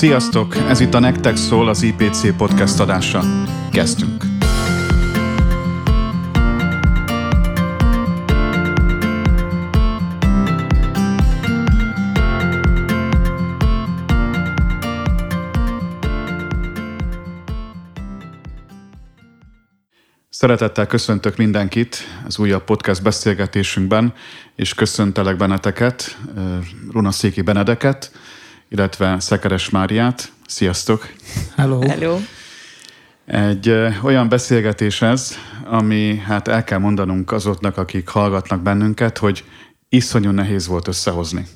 Sziasztok! Ez itt a Nektek szól az IPC podcast adása. Kezdtünk! Szeretettel köszöntök mindenkit az újabb podcast beszélgetésünkben, és köszöntelek benneteket, Runa Széki Benedeket, illetve Szekeres Máriát. Sziasztok! Hello! Hello! Egy olyan beszélgetés ez, ami hát el kell mondanunk azoknak, akik hallgatnak bennünket, hogy iszonyú nehéz volt összehozni.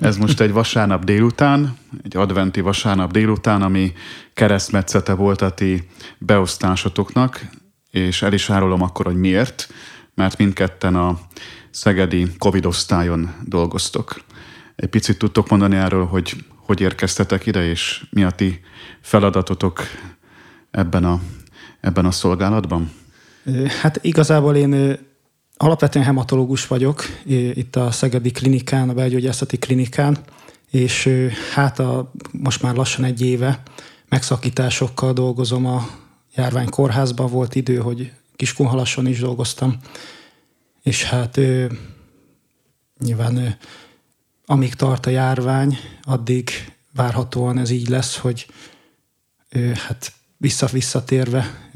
Ez most egy vasárnap délután, egy adventi vasárnap délután, ami keresztmetszete volt a ti beosztásotoknak, és el is árulom akkor, hogy miért, mert mindketten a szegedi Covid osztályon dolgoztok. Egy picit tudtok mondani erről, hogy hogy érkeztetek ide, és mi a ti feladatotok ebben a, ebben a szolgálatban? Hát igazából én alapvetően hematológus vagyok itt a Szegedi klinikán, a belgyógyászati klinikán, és hát a, most már lassan egy éve megszakításokkal dolgozom a járvány kórházban volt idő, hogy Kiskunhalasson is dolgoztam, és hát nyilván amíg tart a járvány, addig várhatóan ez így lesz, hogy hát vissza-visszatérve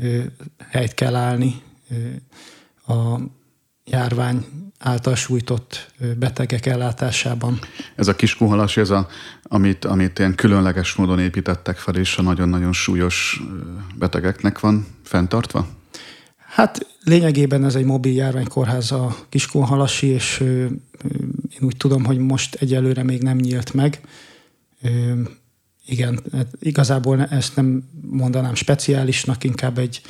helyt kell állni a járvány által sújtott betegek ellátásában. Ez a kiskuhalas, ez a, amit, amit ilyen különleges módon építettek fel, és a nagyon-nagyon súlyos betegeknek van fenntartva? Hát lényegében ez egy mobil járványkórház a Kiskunhalasi, és úgy tudom, hogy most egyelőre még nem nyílt meg. Igen, hát igazából ezt nem mondanám speciálisnak, inkább egy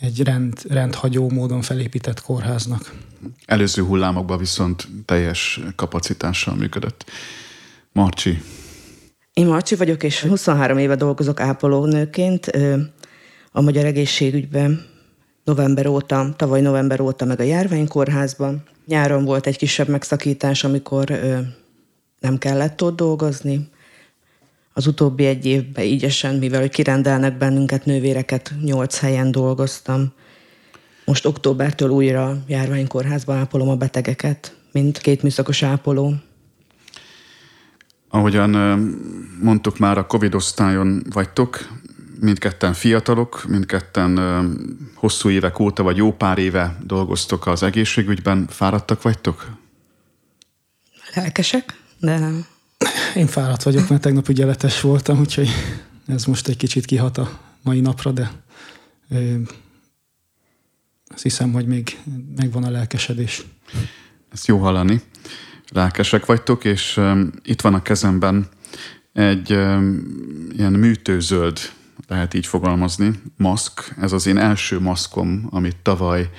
egy rend, rendhagyó módon felépített kórháznak. Előző hullámokban viszont teljes kapacitással működött. Marcsi. Én Marcsi vagyok, és 23 éve dolgozok ápolónőként a Magyar Egészségügyben. November óta, tavaly november óta meg a járványkórházban. Nyáron volt egy kisebb megszakítás, amikor nem kellett ott dolgozni az utóbbi egy évben ígyesen, mivel hogy kirendelnek bennünket nővéreket, nyolc helyen dolgoztam. Most októbertől újra járványkórházba ápolom a betegeket, mint két műszakos ápoló. Ahogyan mondtuk már, a Covid osztályon vagytok, mindketten fiatalok, mindketten hosszú évek óta, vagy jó pár éve dolgoztok az egészségügyben. Fáradtak vagytok? Lelkesek, de nem. Én fáradt vagyok, mert tegnap ügyeletes voltam, úgyhogy ez most egy kicsit kihat a mai napra, de azt hiszem, hogy még megvan a lelkesedés. Ezt jó hallani. Lelkesek vagytok, és um, itt van a kezemben egy um, ilyen műtőzöld, lehet így fogalmazni, maszk. Ez az én első maszkom, amit tavaly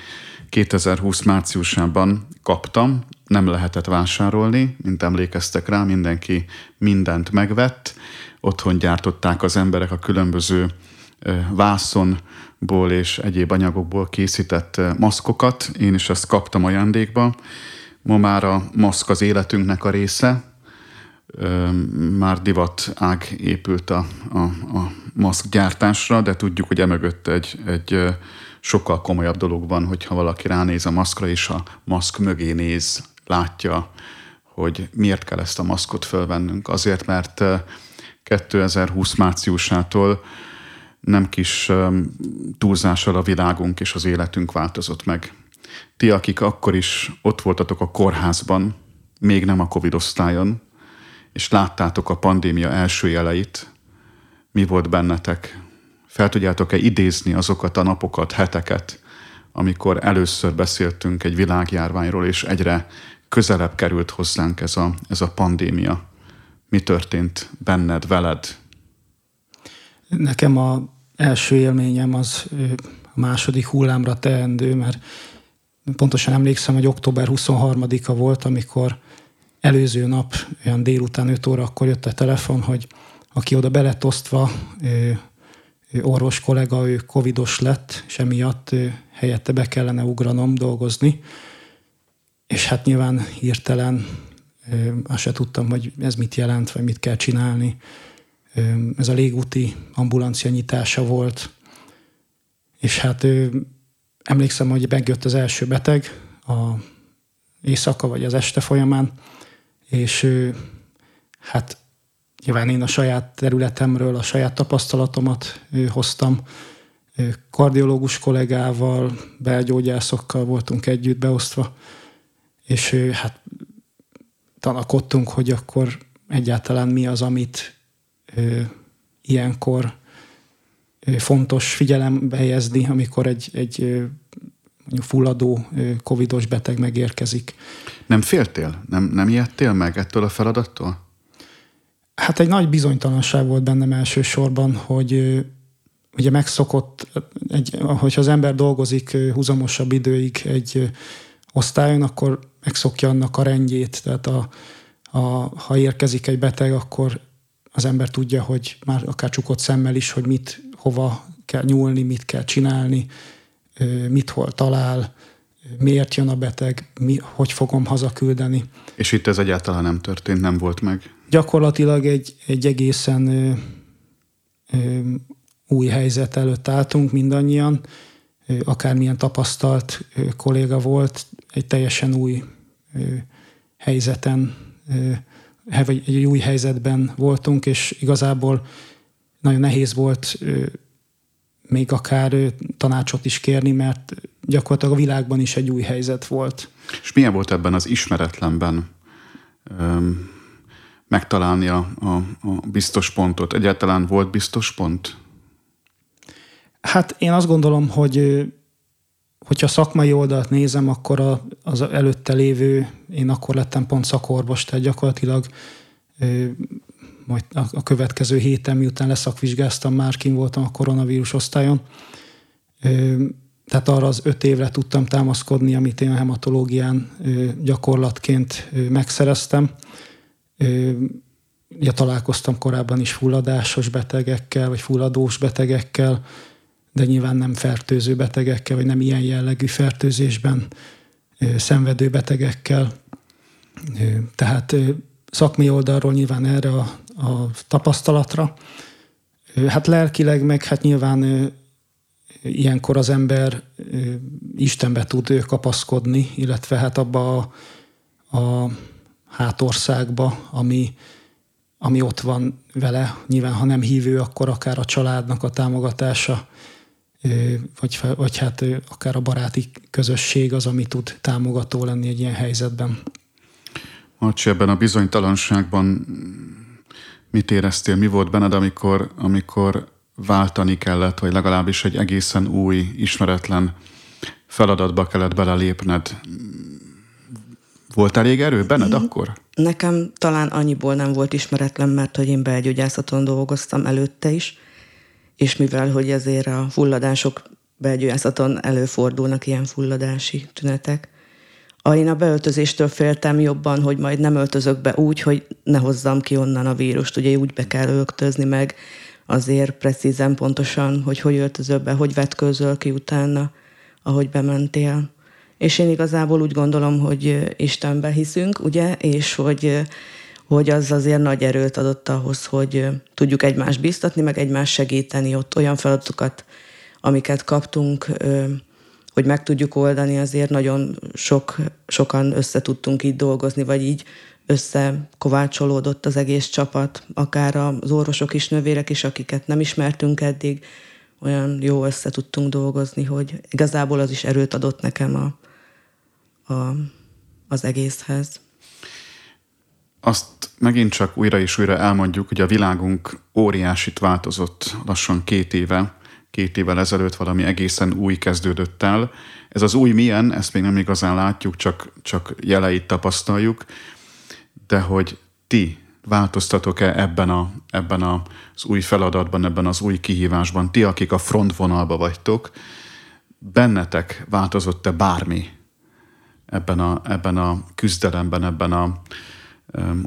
2020 márciusában kaptam nem lehetett vásárolni, mint emlékeztek rá, mindenki mindent megvett. Otthon gyártották az emberek a különböző vászonból és egyéb anyagokból készített maszkokat. Én is ezt kaptam ajándékba. Ma már a maszk az életünknek a része. Már divat ág épült a, a, a maszk gyártásra, de tudjuk, hogy emögött egy, egy sokkal komolyabb dolog van, hogyha valaki ránéz a maszkra, és a maszk mögé néz, látja, hogy miért kell ezt a maszkot fölvennünk. Azért, mert 2020 márciusától nem kis túlzással a világunk és az életünk változott meg. Ti, akik akkor is ott voltatok a kórházban, még nem a Covid osztályon, és láttátok a pandémia első jeleit, mi volt bennetek? Fel tudjátok-e idézni azokat a napokat, heteket, amikor először beszéltünk egy világjárványról, és egyre közelebb került hozzánk ez a, ez a pandémia. Mi történt benned, veled? Nekem a első élményem az a második hullámra teendő, mert pontosan emlékszem, hogy október 23-a volt, amikor előző nap, olyan délután 5 óra, akkor jött a telefon, hogy aki oda belett osztva, ő, ő orvos kollega, ő covidos lett, és emiatt helyette be kellene ugranom dolgozni és hát nyilván hirtelen azt se tudtam, hogy ez mit jelent, vagy mit kell csinálni. ez a légúti ambulancia nyitása volt, és hát emlékszem, hogy megjött az első beteg a éjszaka vagy az este folyamán, és hát nyilván én a saját területemről, a saját tapasztalatomat hoztam, kardiológus kollégával, belgyógyászokkal voltunk együtt beosztva, és hát tanakodtunk, hogy akkor egyáltalán mi az, amit ilyenkor fontos figyelembe helyezni, amikor egy, egy ö, fulladó covidos beteg megérkezik. Nem féltél? Nem, nem ijedtél meg ettől a feladattól? Hát egy nagy bizonytalanság volt bennem elsősorban, hogy ugye megszokott, egy, hogyha az ember dolgozik húzamosabb időig egy osztályon, akkor megszokja annak a rendjét, tehát a, a, ha érkezik egy beteg, akkor az ember tudja, hogy már akár csukott szemmel is, hogy mit, hova kell nyúlni, mit kell csinálni, mit hol talál, miért jön a beteg, mi, hogy fogom hazaküldeni. És itt ez egyáltalán nem történt, nem volt meg? Gyakorlatilag egy, egy egészen ö, ö, új helyzet előtt álltunk mindannyian, ö, akármilyen tapasztalt ö, kolléga volt, egy teljesen új ö, helyzeten vagy egy új helyzetben voltunk, és igazából nagyon nehéz volt még akár tanácsot is kérni, mert gyakorlatilag a világban is egy új helyzet volt. És milyen volt ebben az ismeretlenben öm, megtalálni a, a, a biztos pontot? Egyáltalán volt biztos pont? Hát én azt gondolom, hogy hogyha szakmai oldalt nézem, akkor a, az előtte lévő, én akkor lettem pont szakorvos, tehát gyakorlatilag majd a, következő héten, miután leszakvizsgáztam, már kim voltam a koronavírus osztályon. Tehát arra az öt évre tudtam támaszkodni, amit én a hematológián gyakorlatként megszereztem. Ja, találkoztam korábban is fulladásos betegekkel, vagy fulladós betegekkel, de nyilván nem fertőző betegekkel, vagy nem ilyen jellegű fertőzésben szenvedő betegekkel. Tehát szakmai oldalról nyilván erre a, a tapasztalatra. Hát lelkileg meg hát nyilván ilyenkor az ember Istenbe tud kapaszkodni, illetve hát abba a, a hátországba, ami, ami ott van vele. Nyilván, ha nem hívő, akkor akár a családnak a támogatása, vagy, vagy hát akár a baráti közösség az, ami tud támogató lenni egy ilyen helyzetben. Marci, ebben a bizonytalanságban mit éreztél, mi volt benned, amikor, amikor váltani kellett, vagy legalábbis egy egészen új, ismeretlen feladatba kellett belelépned? Volt elég erő benned mm. akkor? Nekem talán annyiból nem volt ismeretlen, mert hogy én belgyógyászaton dolgoztam előtte is, és mivel, hogy ezért a fulladások belgyógyászaton előfordulnak ilyen fulladási tünetek, a, én a beöltözéstől féltem jobban, hogy majd nem öltözök be úgy, hogy ne hozzam ki onnan a vírust. Ugye úgy be kell öltözni meg azért precízen, pontosan, hogy hogy öltözöl be, hogy vetkőzöl ki utána, ahogy bementél. És én igazából úgy gondolom, hogy Istenbe hiszünk, ugye, és hogy hogy az azért nagy erőt adott ahhoz, hogy tudjuk egymást biztatni, meg egymást segíteni ott olyan feladatokat, amiket kaptunk, hogy meg tudjuk oldani, azért nagyon sok, sokan össze tudtunk így dolgozni, vagy így összekovácsolódott az egész csapat, akár az orvosok is, nővérek is, akiket nem ismertünk eddig, olyan jó össze tudtunk dolgozni, hogy igazából az is erőt adott nekem a, a, az egészhez. Azt megint csak újra és újra elmondjuk, hogy a világunk óriásit változott lassan két éve, két évvel ezelőtt valami egészen új kezdődött el. Ez az új milyen, ezt még nem igazán látjuk, csak, csak jeleit tapasztaljuk, de hogy ti változtatok-e ebben, a, ebben az új feladatban, ebben az új kihívásban, ti, akik a frontvonalba vagytok, bennetek változott-e bármi ebben a, ebben a küzdelemben, ebben a,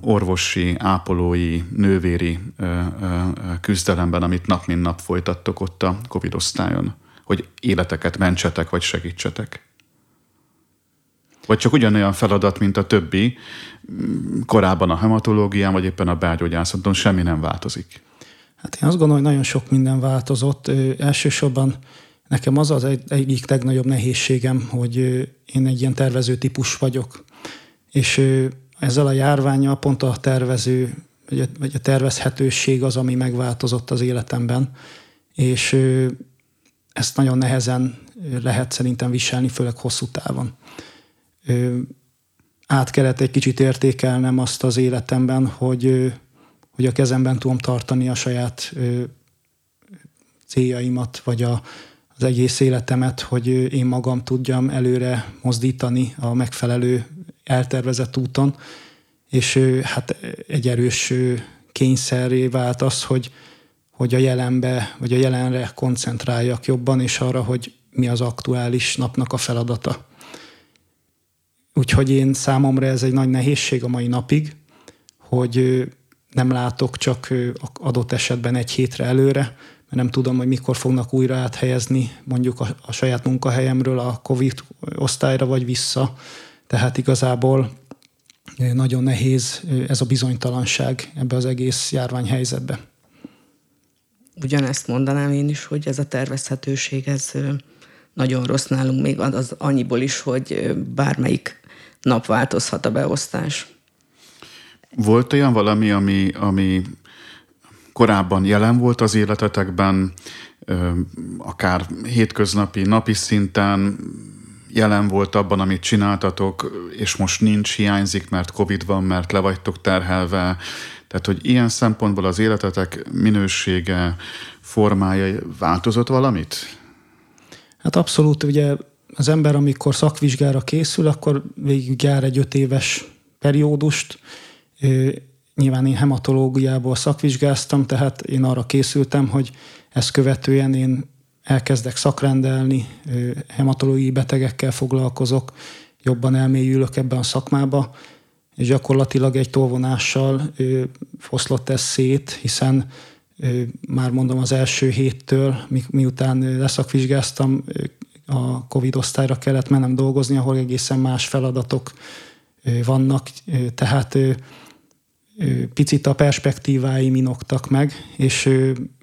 orvosi, ápolói, nővéri küzdelemben, amit nap mint nap folytattok ott a Covid osztályon, hogy életeket mentsetek, vagy segítsetek? Vagy csak ugyanolyan feladat, mint a többi, korábban a hematológián, vagy éppen a belgyógyászaton semmi nem változik? Hát én azt gondolom, hogy nagyon sok minden változott. Ö, elsősorban nekem az az egy, egyik legnagyobb nehézségem, hogy ö, én egy ilyen tervező típus vagyok. És ö, ezzel a járványjal pont a tervező, vagy a, tervezhetőség az, ami megváltozott az életemben. És ezt nagyon nehezen lehet szerintem viselni, főleg hosszú távon. Át kellett egy kicsit értékelnem azt az életemben, hogy, hogy a kezemben tudom tartani a saját céljaimat, vagy a, az egész életemet, hogy én magam tudjam előre mozdítani a megfelelő eltervezett úton, és hát egy erős kényszeré vált az, hogy, hogy a jelenbe, vagy a jelenre koncentráljak jobban, és arra, hogy mi az aktuális napnak a feladata. Úgyhogy én számomra ez egy nagy nehézség a mai napig, hogy nem látok csak adott esetben egy hétre előre, mert nem tudom, hogy mikor fognak újra áthelyezni mondjuk a, a saját munkahelyemről a COVID osztályra vagy vissza. Tehát igazából nagyon nehéz ez a bizonytalanság ebbe az egész járványhelyzetbe. Ugyanezt mondanám én is, hogy ez a tervezhetőség, ez nagyon rossz nálunk még az annyiból is, hogy bármelyik nap változhat a beosztás. Volt olyan valami, ami, ami korábban jelen volt az életetekben, akár hétköznapi, napi szinten jelen volt abban, amit csináltatok, és most nincs, hiányzik, mert Covid van, mert le vagytok terhelve. Tehát, hogy ilyen szempontból az életetek minősége, formája változott valamit? Hát abszolút, ugye az ember, amikor szakvizsgára készül, akkor végig jár egy öt éves periódust. Nyilván én hematológiából szakvizsgáztam, tehát én arra készültem, hogy ezt követően én elkezdek szakrendelni, hematológiai betegekkel foglalkozok, jobban elmélyülök ebben a szakmába, és gyakorlatilag egy tolvonással foszlott ez szét, hiszen már mondom az első héttől, mi, miután leszakvizsgáztam, a Covid osztályra kellett mennem dolgozni, ahol egészen más feladatok vannak, tehát picit a perspektíváim inoktak meg, és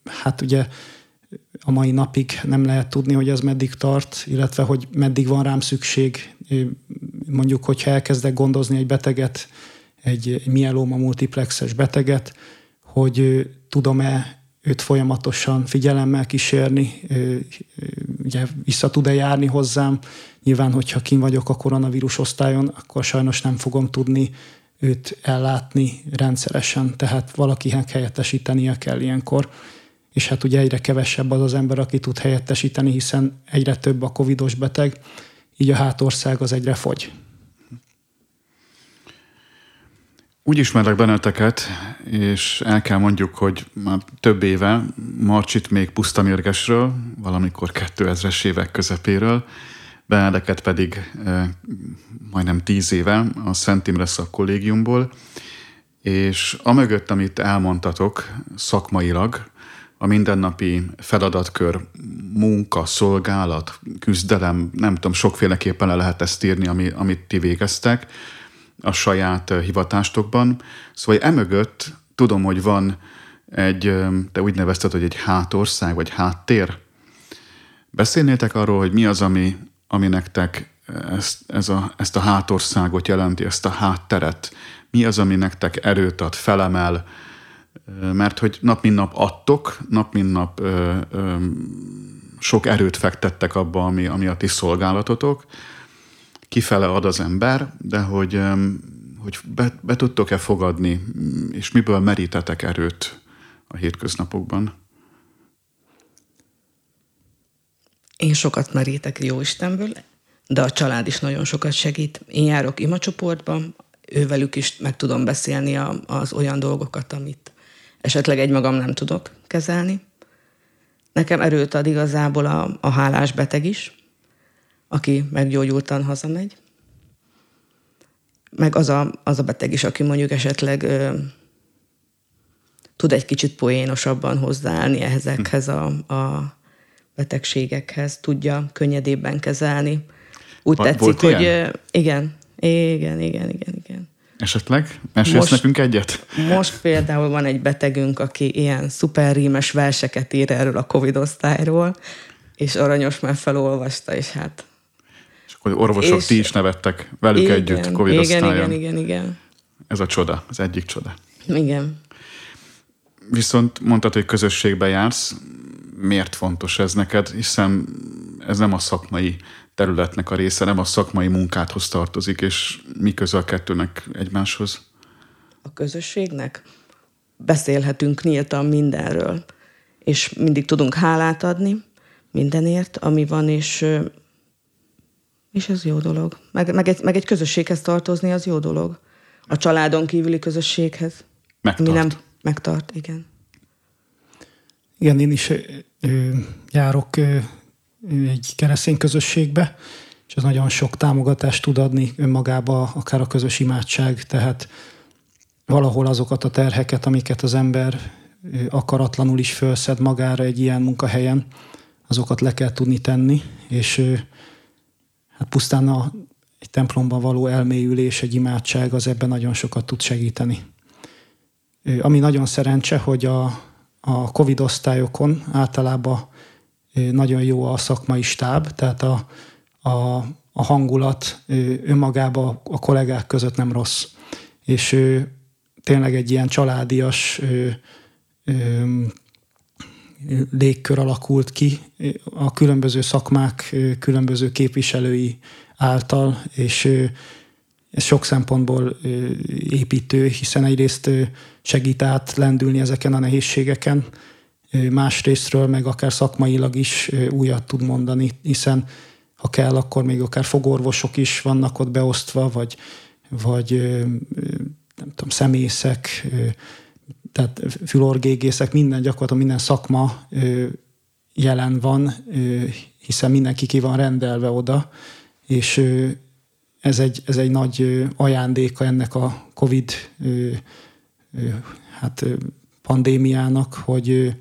hát ugye a mai napig nem lehet tudni, hogy ez meddig tart, illetve hogy meddig van rám szükség. Mondjuk, hogyha elkezdek gondozni egy beteget, egy mielóma multiplexes beteget, hogy tudom-e őt folyamatosan figyelemmel kísérni, ugye vissza tud-e járni hozzám. Nyilván, hogyha kim vagyok a koronavírus osztályon, akkor sajnos nem fogom tudni őt ellátni rendszeresen, tehát valakinek helyettesítenie kell ilyenkor. És hát ugye egyre kevesebb az az ember, aki tud helyettesíteni, hiszen egyre több a covidos beteg, így a hátország az egyre fogy. Úgy ismerlek benneteket, és el kell mondjuk, hogy már több éve Marcsit még puszta mérgesről, valamikor 2000-es évek közepéről, Benedeket pedig e, majdnem tíz éve a Szent Imre kollégiumból, és amögött, amit elmondtatok szakmailag, a mindennapi feladatkör, munka, szolgálat, küzdelem, nem tudom, sokféleképpen le lehet ezt írni, ami, amit ti végeztek, a saját hivatástokban. Szóval emögött tudom, hogy van egy, te úgy nevezted, hogy egy hátország, vagy háttér. Beszélnétek arról, hogy mi az, ami, ami nektek ezt, ez a, ezt a hátországot jelenti, ezt a hátteret? Mi az, ami nektek erőt ad, felemel? Mert hogy nap mint nap adtok, nap mint nap ö, ö, sok erőt fektettek abba, ami, ami a ti szolgálatotok, kifele ad az ember, de hogy, hogy be, be tudtok-e fogadni, és miből merítetek erőt a hétköznapokban? Én sokat merítek jó Istenből, de a család is nagyon sokat segít. Én járok imacsoportba, ővelük is meg tudom beszélni az olyan dolgokat, amit esetleg egymagam nem tudok kezelni. Nekem erőt ad igazából a, a hálás beteg is, aki meggyógyultan hazamegy. Meg az a, az a beteg is, aki mondjuk esetleg ö, tud egy kicsit poénosabban hozzáállni ezekhez a, a betegségekhez, tudja könnyedébben kezelni. Úgy Van, tetszik, hogy ö, igen, igen, igen, igen, igen. Esetleg? Mesélsz most, nekünk egyet? Most például van egy betegünk, aki ilyen szuperrímes verseket ír erről a Covid osztályról, és Aranyos már felolvasta, és hát... És akkor orvosok, és ti is nevettek velük igen, együtt Covid igen, osztályon. Igen, igen, igen. Ez a csoda, az egyik csoda. Igen. Viszont mondtad, hogy közösségbe jársz. Miért fontos ez neked? Hiszen ez nem a szakmai területnek a része, nem a szakmai munkádhoz tartozik, és mi köze a kettőnek egymáshoz? A közösségnek? Beszélhetünk nyíltan mindenről, és mindig tudunk hálát adni mindenért, ami van, és, és ez jó dolog. Meg, meg, egy, meg egy közösséghez tartozni, az jó dolog. A családon kívüli közösséghez. Megtart. Mi nem megtart, igen. Igen, én is ö, járok ö, egy keresztény közösségbe, és ez nagyon sok támogatást tud adni önmagába, akár a közös imádság, tehát valahol azokat a terheket, amiket az ember akaratlanul is felszed magára egy ilyen munkahelyen, azokat le kell tudni tenni, és hát pusztán a, egy templomban való elmélyülés, egy imádság, az ebben nagyon sokat tud segíteni. Ami nagyon szerencse, hogy a, a COVID osztályokon általában nagyon jó a szakmai stáb, tehát a, a, a hangulat önmagában a kollégák között nem rossz. És tényleg egy ilyen családias légkör alakult ki a különböző szakmák különböző képviselői által, és ez sok szempontból építő, hiszen egyrészt segít át lendülni ezeken a nehézségeken, másrésztről meg akár szakmailag is újat tud mondani, hiszen ha kell, akkor még akár fogorvosok is vannak ott beosztva, vagy, vagy nem tudom, szemészek, tehát fülorgégészek, minden gyakorlatilag minden szakma jelen van, hiszen mindenki ki van rendelve oda, és ez egy, ez egy nagy ajándéka ennek a COVID hát, pandémiának, hogy,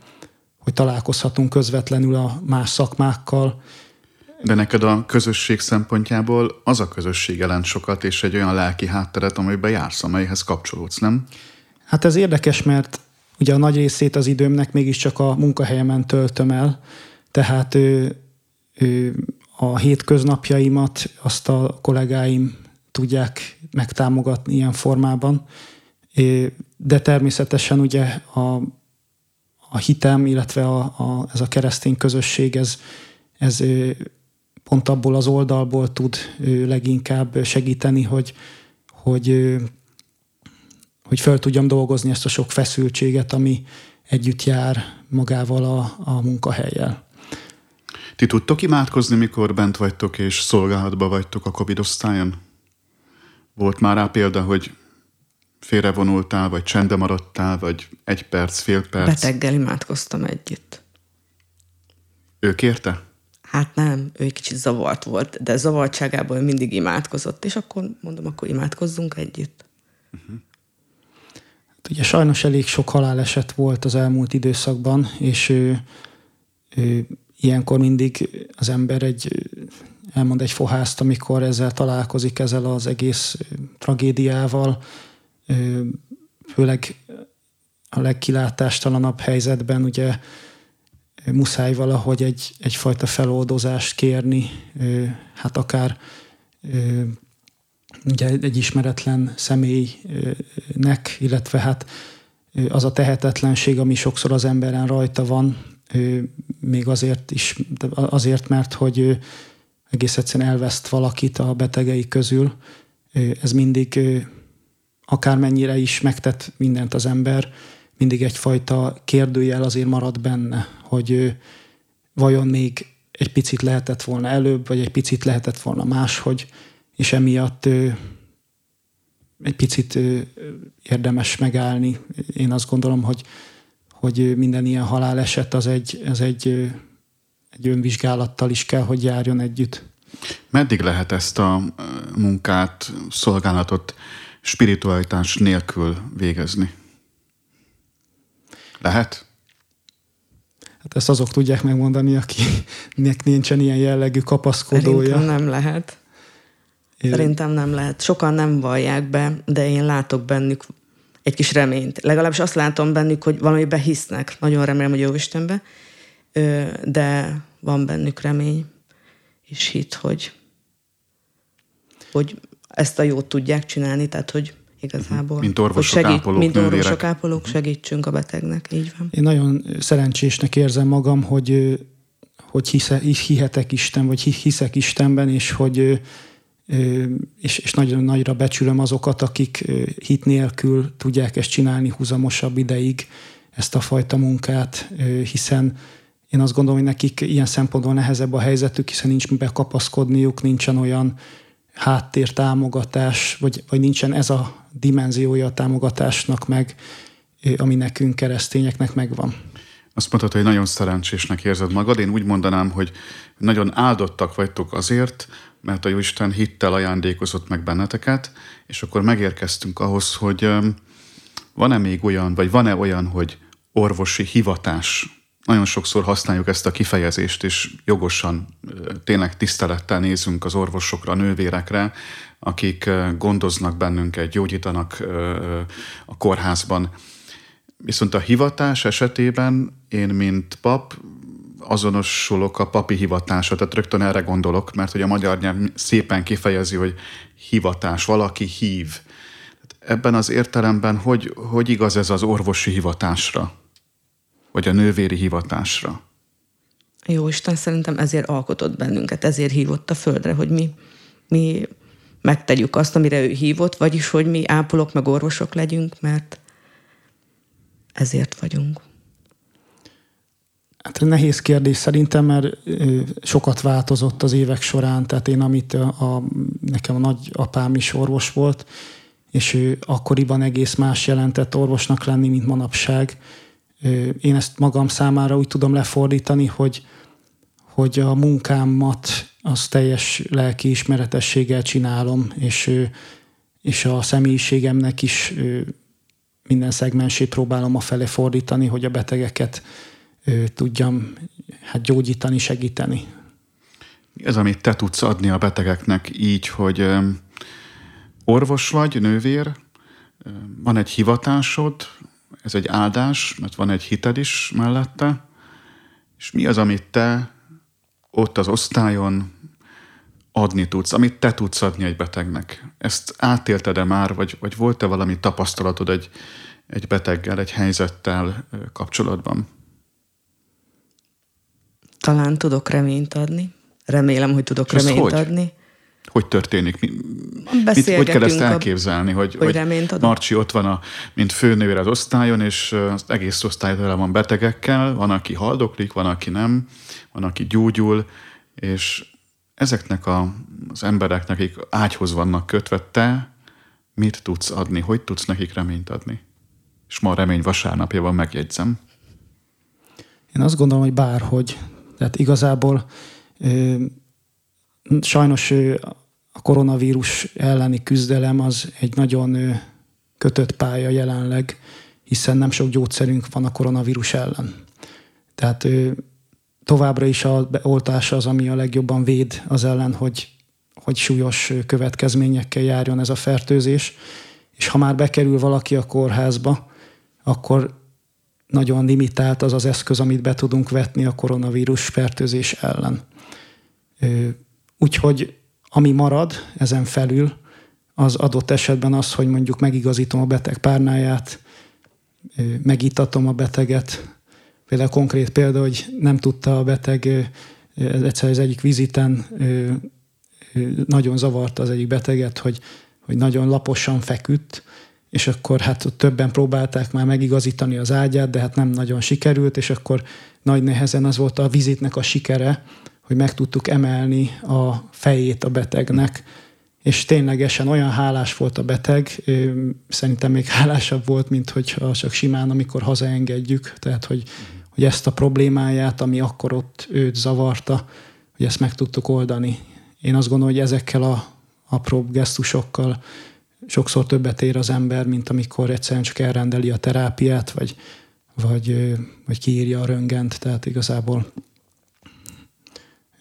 hogy találkozhatunk közvetlenül a más szakmákkal. De neked a közösség szempontjából az a közösség jelent sokat, és egy olyan lelki hátteret, amelyben jársz, amelyhez kapcsolódsz, nem? Hát ez érdekes, mert ugye a nagy részét az időmnek mégiscsak a munkahelyemen töltöm el, tehát ő, ő, a hétköznapjaimat azt a kollégáim tudják megtámogatni ilyen formában, de természetesen ugye a, a hitem, illetve a, a, ez a keresztény közösség, ez, ez pont abból az oldalból tud leginkább segíteni, hogy, hogy, hogy fel tudjam dolgozni ezt a sok feszültséget, ami együtt jár magával a, a munkahelyjel. Ti tudtok imádkozni, mikor bent vagytok és szolgálatba vagytok a Covid osztályon? Volt már rá példa, hogy félrevonultál, vagy csende maradtál, vagy egy perc, fél perc? Beteggel imádkoztam együtt. Ő kérte? Hát nem, ő egy kicsit zavart volt, de zavartságából mindig imádkozott, és akkor mondom, akkor imádkozzunk együtt. Uh-huh. Hát ugye sajnos elég sok haláleset volt az elmúlt időszakban, és ő, ő, ilyenkor mindig az ember egy elmond egy fohászt, amikor ezzel találkozik, ezzel az egész tragédiával, főleg a legkilátástalanabb helyzetben ugye muszáj valahogy egy, egyfajta feloldozást kérni, hát akár ugye egy ismeretlen személynek, illetve hát az a tehetetlenség, ami sokszor az emberen rajta van, még azért is, azért, mert hogy egész egyszerűen elveszt valakit a betegei közül, ez mindig akármennyire is megtett mindent az ember, mindig egyfajta kérdőjel azért marad benne, hogy vajon még egy picit lehetett volna előbb, vagy egy picit lehetett volna máshogy, és emiatt egy picit érdemes megállni. Én azt gondolom, hogy, hogy minden ilyen haláleset az egy, az egy, egy önvizsgálattal is kell, hogy járjon együtt. Meddig lehet ezt a munkát, szolgálatot spiritualitás nélkül végezni? Lehet? Hát ezt azok tudják megmondani, akinek nincsen ilyen jellegű kapaszkodója. Szerintem nem lehet. Szerintem nem lehet. Sokan nem vallják be, de én látok bennük egy kis reményt. Legalábbis azt látom bennük, hogy valamiben hisznek. Nagyon remélem, hogy jó Istenbe, de van bennük remény és hit, hogy, hogy ezt a jót tudják csinálni, tehát hogy igazából. Mint orvosok, hogy segít, ápolók, Mint nővérek. orvosok, ápolók, segítsünk a betegnek, így van. Én nagyon szerencsésnek érzem magam, hogy, hogy hisze, hihetek Isten, vagy hiszek Istenben, és hogy és, és nagyon nagyra becsülöm azokat, akik hit nélkül tudják ezt csinálni húzamosabb ideig, ezt a fajta munkát, hiszen én azt gondolom, hogy nekik ilyen szempontból nehezebb a helyzetük, hiszen nincs mibe kapaszkodniuk, nincsen olyan háttér támogatás, vagy, vagy nincsen ez a dimenziója a támogatásnak meg, ami nekünk keresztényeknek megvan. Azt mondtad, hogy nagyon szerencsésnek érzed magad. Én úgy mondanám, hogy nagyon áldottak vagytok azért, mert a Jóisten hittel ajándékozott meg benneteket, és akkor megérkeztünk ahhoz, hogy van-e még olyan, vagy van-e olyan, hogy orvosi hivatás. Nagyon sokszor használjuk ezt a kifejezést, és jogosan, tényleg tisztelettel nézünk az orvosokra, a nővérekre, akik gondoznak bennünket, gyógyítanak a kórházban. Viszont a hivatás esetében én, mint pap, azonosulok a papi hivatása, tehát rögtön erre gondolok, mert hogy a magyar nyelv szépen kifejezi, hogy hivatás, valaki hív. Ebben az értelemben hogy, hogy igaz ez az orvosi hivatásra, vagy a nővéri hivatásra? Jó Isten szerintem ezért alkotott bennünket, ezért hívott a földre, hogy mi, mi megtegyük azt, amire ő hívott, vagyis hogy mi ápolok meg orvosok legyünk, mert ezért vagyunk. Hát nehéz kérdés szerintem, mert sokat változott az évek során, tehát én, amit a, a, nekem a nagy apám is orvos volt, és ő akkoriban egész más jelentett orvosnak lenni, mint manapság. Én ezt magam számára úgy tudom lefordítani, hogy, hogy a munkámat az teljes lelki ismeretességgel csinálom, és, és a személyiségemnek is minden szegmensét próbálom a fele fordítani, hogy a betegeket tudjam hát gyógyítani, segíteni. Ez, amit te tudsz adni a betegeknek így, hogy orvos vagy, nővér, van egy hivatásod, ez egy áldás, mert van egy hited is mellette, és mi az, amit te ott az osztályon adni tudsz, amit te tudsz adni egy betegnek. Ezt átélted-e már, vagy, vagy volt-e valami tapasztalatod egy, egy beteggel, egy helyzettel kapcsolatban? Talán tudok reményt adni. Remélem, hogy tudok reményt hogy? adni. Hogy történik? Mi, mit, hogy kell ezt elképzelni, hogy, hogy, hogy Marcsi ott van, a, mint főnővér az osztályon, és az egész osztály tele van betegekkel, van, aki haldoklik, van, aki nem, van, aki gyógyul, és ezeknek a, az embereknek, akik ágyhoz vannak kötve, te mit tudsz adni, hogy tudsz nekik reményt adni? És ma a remény vasárnapja van, megjegyzem. Én azt gondolom, hogy bárhogy. Tehát igazából ö, sajnos ö, a koronavírus elleni küzdelem az egy nagyon kötött pálya jelenleg, hiszen nem sok gyógyszerünk van a koronavírus ellen. Tehát továbbra is a oltás az, ami a legjobban véd az ellen, hogy, hogy súlyos következményekkel járjon ez a fertőzés. És ha már bekerül valaki a kórházba, akkor nagyon limitált az az eszköz, amit be tudunk vetni a koronavírus fertőzés ellen. Úgyhogy ami marad ezen felül, az adott esetben az, hogy mondjuk megigazítom a beteg párnáját, megítatom a beteget. Például konkrét példa, hogy nem tudta a beteg, egyszer az egyik viziten nagyon zavarta az egyik beteget, hogy, hogy nagyon laposan feküdt, és akkor hát többen próbálták már megigazítani az ágyát, de hát nem nagyon sikerült, és akkor nagy nehezen az volt a vizitnek a sikere, hogy meg tudtuk emelni a fejét a betegnek, és ténylegesen olyan hálás volt a beteg, szerintem még hálásabb volt, mint hogyha csak simán, amikor hazaengedjük, tehát hogy, hogy ezt a problémáját, ami akkor ott őt zavarta, hogy ezt meg tudtuk oldani. Én azt gondolom, hogy ezekkel a apró gesztusokkal sokszor többet ér az ember, mint amikor egyszerűen csak elrendeli a terápiát, vagy, vagy, vagy kiírja a röngent, tehát igazából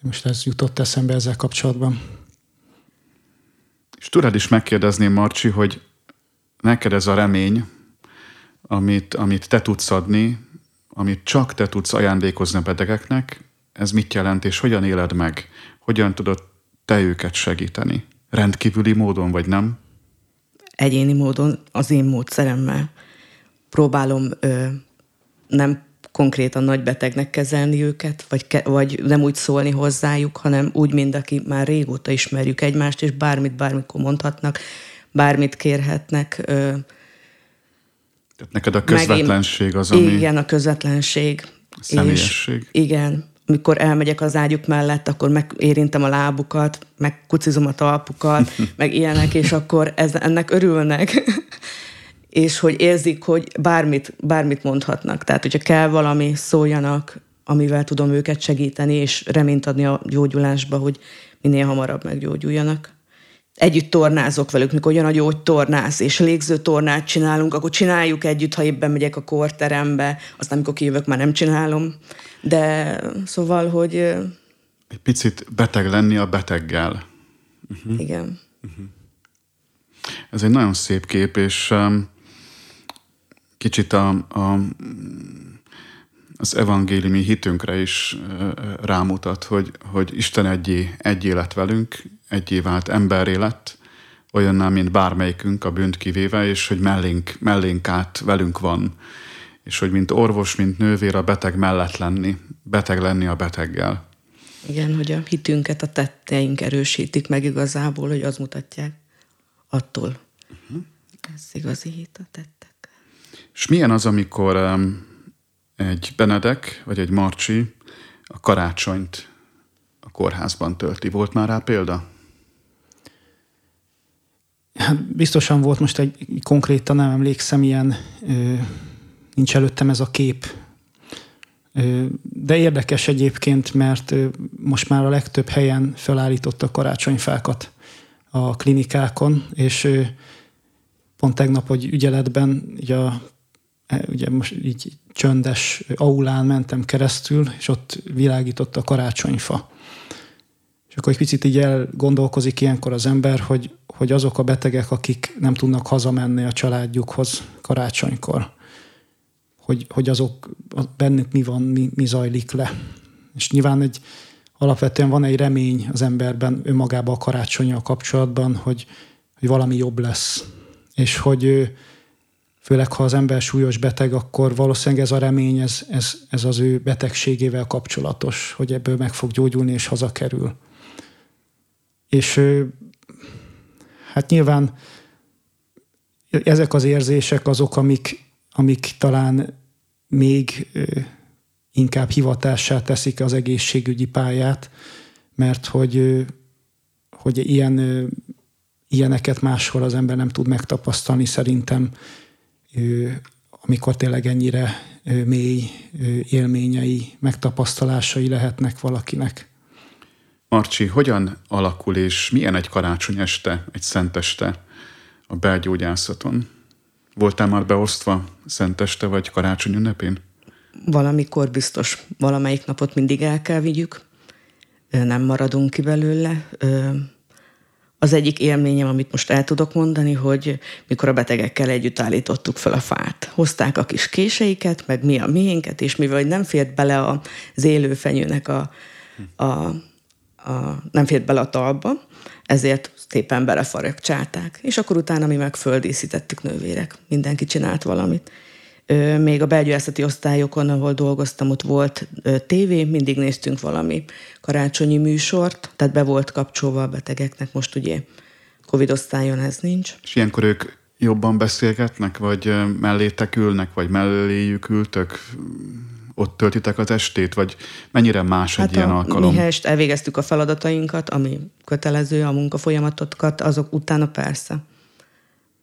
most ez jutott eszembe ezzel kapcsolatban. És tudod is megkérdezném, Marcsi, hogy neked ez a remény, amit, amit te tudsz adni, amit csak te tudsz ajándékozni a betegeknek, ez mit jelent, és hogyan éled meg? Hogyan tudod te őket segíteni? Rendkívüli módon, vagy nem? Egyéni módon, az én módszeremmel próbálom ö, nem konkrétan nagy betegnek kezelni őket, vagy, ke, vagy nem úgy szólni hozzájuk, hanem úgy, mint aki már régóta ismerjük egymást, és bármit bármikor mondhatnak, bármit kérhetnek. Tehát neked a közvetlenség az, ami... Igen, a közvetlenség. A személyesség. És igen, amikor elmegyek az ágyuk mellett, akkor megérintem a lábukat, megkucizom a talpukat, meg ilyenek, és akkor ez, ennek örülnek. És hogy érzik, hogy bármit, bármit mondhatnak. Tehát, hogyha kell valami, szóljanak, amivel tudom őket segíteni, és reményt adni a gyógyulásba, hogy minél hamarabb meggyógyuljanak. Együtt tornázok velük, mikor jön a gyógytornász, és légző tornát csinálunk, akkor csináljuk együtt, ha éppen megyek a korterembe, aztán amikor kijövök, már nem csinálom. De szóval, hogy... Egy picit beteg lenni a beteggel. Uh-huh. Igen. Uh-huh. Ez egy nagyon szép kép, és um, kicsit a, a, az evangéliumi hitünkre is rámutat, hogy, hogy Isten egyé, egyé lett velünk, egyé vált emberré lett, olyanná, mint bármelyikünk a bűnt kivéve, és hogy mellénk, mellénk át velünk van, és hogy mint orvos, mint nővér a beteg mellett lenni, beteg lenni a beteggel. Igen, hogy a hitünket a tetteink erősítik meg igazából, hogy az mutatják attól. Uh-huh. Ez igazi hit a tett. És milyen az, amikor egy Benedek vagy egy Marcsi a karácsonyt a kórházban tölti? Volt már rá példa? Hát biztosan volt most egy konkrétan nem emlékszem, ilyen nincs előttem ez a kép. De érdekes egyébként, mert most már a legtöbb helyen felállította karácsonyfákat a klinikákon, és pont tegnap, hogy ügyeletben ugye a ugye most így csöndes aulán mentem keresztül, és ott világított a karácsonyfa. És akkor egy picit így elgondolkozik ilyenkor az ember, hogy, hogy azok a betegek, akik nem tudnak hazamenni a családjukhoz karácsonykor, hogy, hogy azok bennük mi van, mi, mi zajlik le. És nyilván egy, alapvetően van egy remény az emberben önmagában a karácsonyjal kapcsolatban, hogy, hogy valami jobb lesz. És hogy főleg ha az ember súlyos beteg, akkor valószínűleg ez a remény, ez, ez, ez az ő betegségével kapcsolatos, hogy ebből meg fog gyógyulni és hazakerül. És hát nyilván ezek az érzések azok, amik, amik talán még inkább hivatássá teszik az egészségügyi pályát, mert hogy, hogy ilyen, ilyeneket máshol az ember nem tud megtapasztalni szerintem, amikor tényleg ennyire mély élményei, megtapasztalásai lehetnek valakinek. Marcsi, hogyan alakul és milyen egy karácsony este, egy szenteste a belgyógyászaton? Voltál már beosztva szenteste vagy karácsony ünnepén? Valamikor biztos, valamelyik napot mindig el kell vigyük, nem maradunk ki belőle az egyik élményem, amit most el tudok mondani, hogy mikor a betegekkel együtt állítottuk fel a fát. Hozták a kis késeiket, meg mi a miénket, és mivel nem fért bele az élőfenyőnek a, a, a nem fért bele a talba, ezért szépen belefaragcsálták. És akkor utána mi meg földíszítettük nővérek. Mindenki csinált valamit. Még a belgyógyászati osztályokon, ahol dolgoztam, ott volt tévé, mindig néztünk valami karácsonyi műsort, tehát be volt kapcsolva a betegeknek, most ugye Covid osztályon ez nincs. És ilyenkor ők jobban beszélgetnek, vagy mellétek ülnek, vagy melléjük ültök? ott töltitek az estét, vagy mennyire más hát egy ilyen alkalom? Mi elvégeztük a feladatainkat, ami kötelező, a munkafolyamatokat, azok utána persze.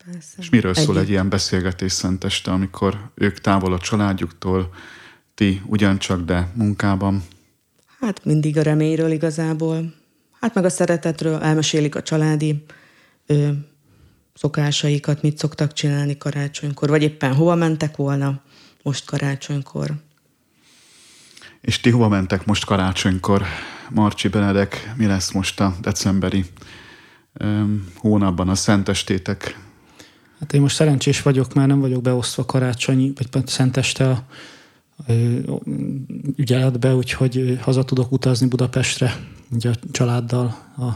Persze. És miről szól egy ilyen beszélgetés szenteste, amikor ők távol a családjuktól, ti ugyancsak, de munkában? Hát mindig a reményről igazából. Hát meg a szeretetről elmesélik a családi ö, szokásaikat, mit szoktak csinálni karácsonykor, vagy éppen hova mentek volna most karácsonykor. És ti hova mentek most karácsonykor? Marcsi Benedek, mi lesz most a decemberi hónapban a szentestétek? Hát én most szerencsés vagyok, már nem vagyok beosztva karácsonyi, vagy szenteste a, ügyeletbe, úgyhogy haza tudok utazni Budapestre, ugye a családdal, a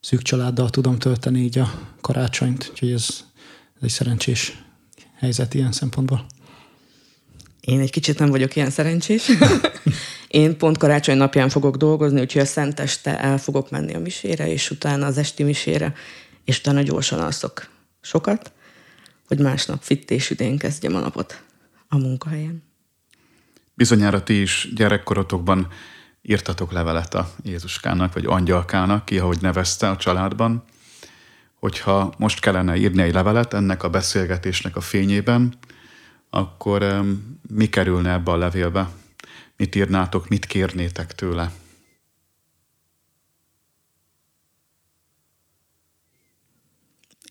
szűk családdal tudom tölteni így a karácsonyt, úgyhogy ez, ez egy szerencsés helyzet ilyen szempontból. Én egy kicsit nem vagyok ilyen szerencsés. Én pont karácsony napján fogok dolgozni, úgyhogy a szenteste el fogok menni a misére, és utána az esti misére, és utána gyorsan alszok sokat, hogy másnap fit és üdén kezdjem a napot a munkahelyen. Bizonyára ti is gyerekkorotokban írtatok levelet a Jézuskának, vagy angyalkának, ki, ahogy nevezte a családban, hogyha most kellene írni egy levelet ennek a beszélgetésnek a fényében, akkor um, mi kerülne ebbe a levélbe? Mit írnátok, mit kérnétek tőle?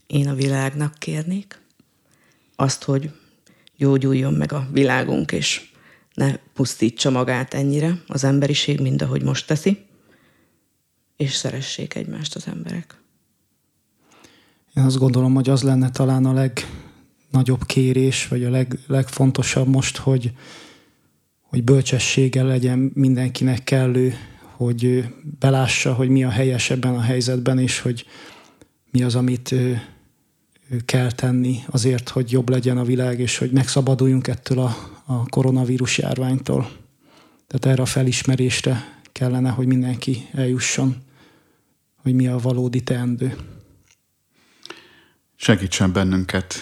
Én a világnak kérnék azt, hogy gyógyuljon meg a világunk, és ne pusztítsa magát ennyire az emberiség, mint ahogy most teszi, és szeressék egymást az emberek. Én azt gondolom, hogy az lenne talán a legnagyobb kérés, vagy a leg, legfontosabb most, hogy, hogy bölcsessége legyen mindenkinek kellő, hogy belássa, hogy mi a helyes ebben a helyzetben, és hogy mi az, amit kell tenni azért, hogy jobb legyen a világ, és hogy megszabaduljunk ettől a, a koronavírus járványtól. Tehát erre a felismerésre kellene, hogy mindenki eljusson, hogy mi a valódi teendő. Segítsen bennünket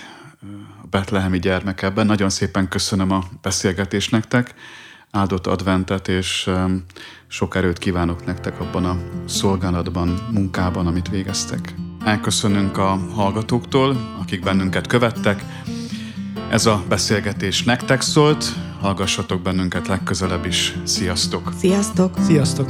a betlehemi gyermek ebben. Nagyon szépen köszönöm a beszélgetést nektek, áldott adventet, és sok erőt kívánok nektek abban a szolgálatban, munkában, amit végeztek. Elköszönünk a hallgatóktól, akik bennünket követtek. Ez a beszélgetés nektek szólt, hallgassatok bennünket legközelebb is. Sziasztok! Sziasztok! Sziasztok!